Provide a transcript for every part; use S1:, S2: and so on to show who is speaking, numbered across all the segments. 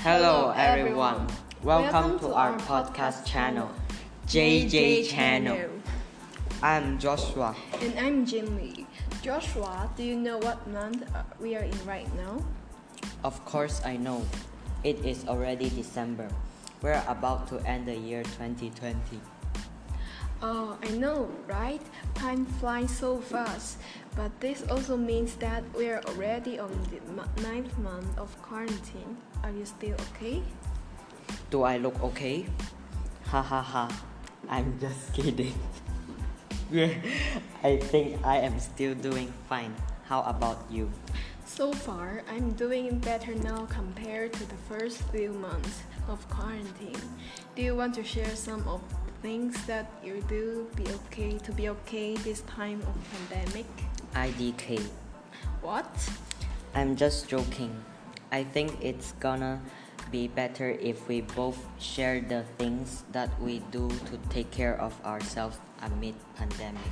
S1: Hello everyone. Welcome to our podcast channel, JJ Channel. I'm Joshua.
S2: And I'm Jimmy. Joshua, do you know what month uh, we are in right now?
S1: Of course, I know. It is already December. We're about to end the year 2020.
S2: Oh, I know, right? Time flies so fast. But this also means that we're already on the ninth month of quarantine. Are you still okay?
S1: Do I look okay? Ha ha ha. I'm just kidding. yeah, I think I am still doing fine. How about you?
S2: So far, I'm doing better now compared to the first few months of quarantine. Do you want to share some of things that you do be okay to be okay this time of pandemic?
S1: IDK.
S2: What?
S1: I'm just joking. I think it's gonna be better if we both share the things that we do to take care of ourselves amid pandemic.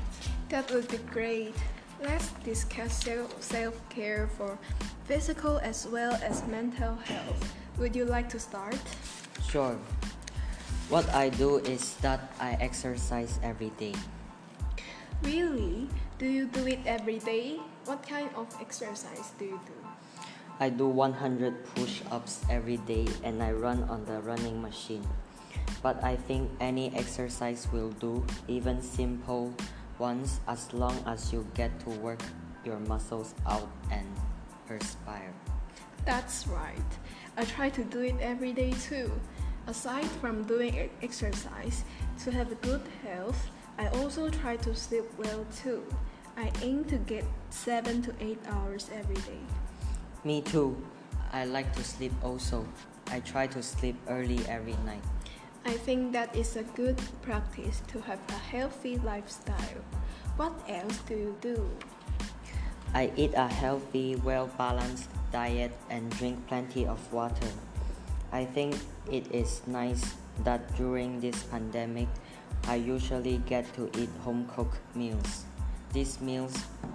S2: That would be great. Let's discuss self care for physical as well as mental health. Would you like to start?
S1: Sure. What I do is that I exercise every day.
S2: Really? Do you do it every day? What kind of exercise do you do?
S1: I do 100 push ups every day and I run on the running machine. But I think any exercise will do, even simple ones, as long as you get to work your muscles out and perspire.
S2: That's right. I try to do it every day too. Aside from doing exercise, to have a good health, I also try to sleep well too. I aim to get 7 to 8 hours every day.
S1: Me too. I like to sleep also. I try to sleep early every night.
S2: I think that is a good practice to have a healthy lifestyle. What else do you do?
S1: I eat a healthy, well balanced diet and drink plenty of water. I think it is nice that during this pandemic, I usually get to eat home cooked meals. These meals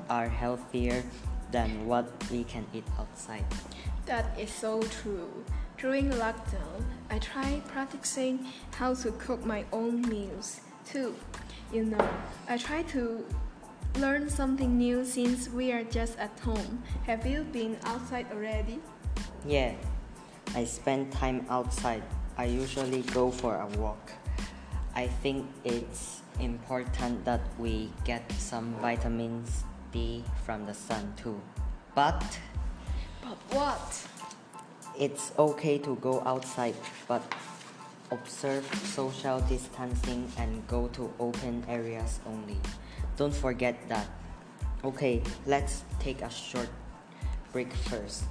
S1: are healthier than what we can eat outside.
S2: That is so true. During lockdown, I tried practicing how to cook my own meals too. You know, I try to learn something new since we are just at home. Have you been outside already?
S1: Yeah, I spend time outside. I usually go for a walk. I think it's important that we get some vitamins D from the sun too. But
S2: But what?
S1: it's okay to go outside, but observe social distancing and go to open areas only. Don't forget that. Okay, let's take a short break first.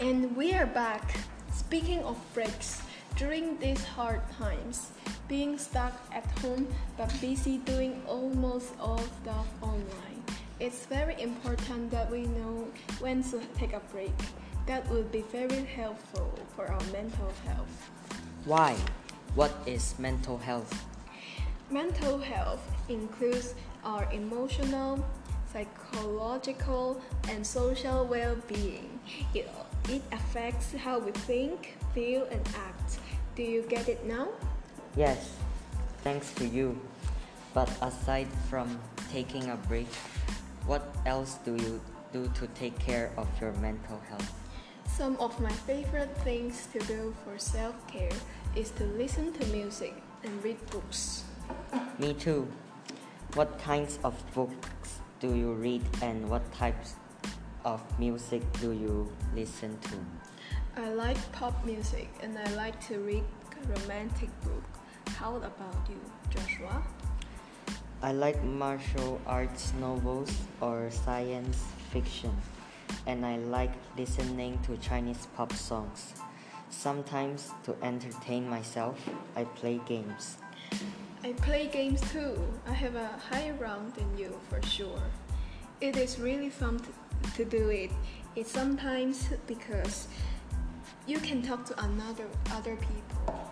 S2: And we are back. Speaking of breaks, during these hard times, being stuck at home but busy doing almost all stuff online, it's very important that we know when to take a break. That would be very helpful for our mental health.
S1: Why? What is mental health?
S2: Mental health includes our emotional, psychological, and social well being. It, it affects how we think, feel, and act. Do you get it now?
S1: Yes, thanks to you. But aside from taking a break, what else do you do to take care of your mental health?
S2: Some of my favorite things to do for self care is to listen to music and read books.
S1: Me too. What kinds of books do you read and what types of music do you listen to?
S2: I like pop music and I like to read romantic book. How about you, Joshua?
S1: I like martial arts novels or science fiction, and I like listening to Chinese pop songs. Sometimes, to entertain myself, I play games.
S2: I play games too. I have a higher rank than you for sure. It is really fun to, to do it. It's sometimes because you can talk to another other people.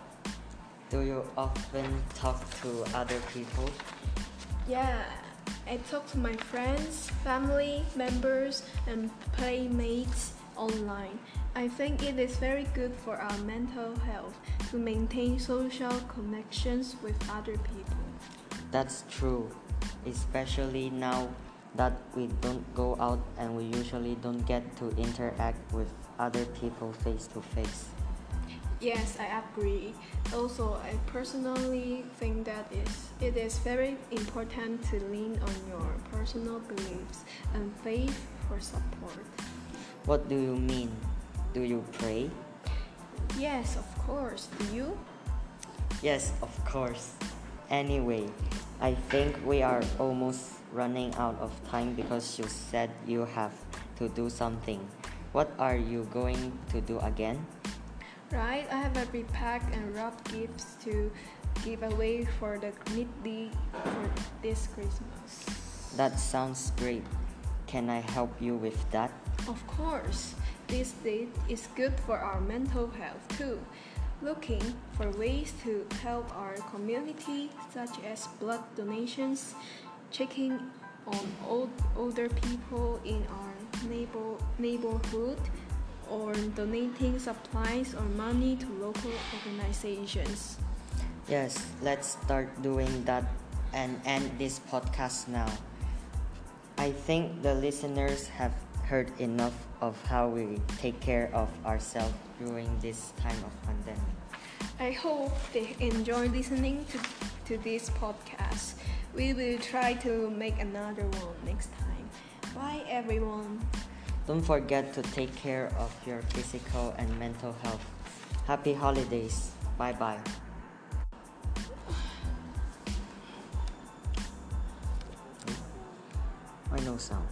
S1: Do you often talk to other people?
S2: Yeah, I talk to my friends, family members, and playmates online. I think it is very good for our mental health to maintain social connections with other people.
S1: That's true, especially now that we don't go out and we usually don't get to interact with other people face to face.
S2: Yes, I agree. Also, I personally think that is it is very important to lean on your personal beliefs and faith for support.
S1: What do you mean? Do you pray?
S2: Yes, of course. Do you?
S1: Yes, of course. Anyway, I think we are almost running out of time because you said you have to do something. What are you going to do again?
S2: Right, I have a repack and wrap gifts to give away for the needy for this Christmas.
S1: That sounds great. Can I help you with that?
S2: Of course, this date is good for our mental health too. Looking for ways to help our community, such as blood donations, checking on old, older people in our neighbor, neighborhood, or donating supplies or money to local organizations.
S1: Yes, let's start doing that and end this podcast now. I think the listeners have heard enough of how we take care of ourselves during this time of pandemic.
S2: I hope they enjoy listening to, to this podcast. We will try to make another one next time. Bye, everyone.
S1: Don't forget to take care of your physical and mental health. Happy holidays. Bye bye. I know sound?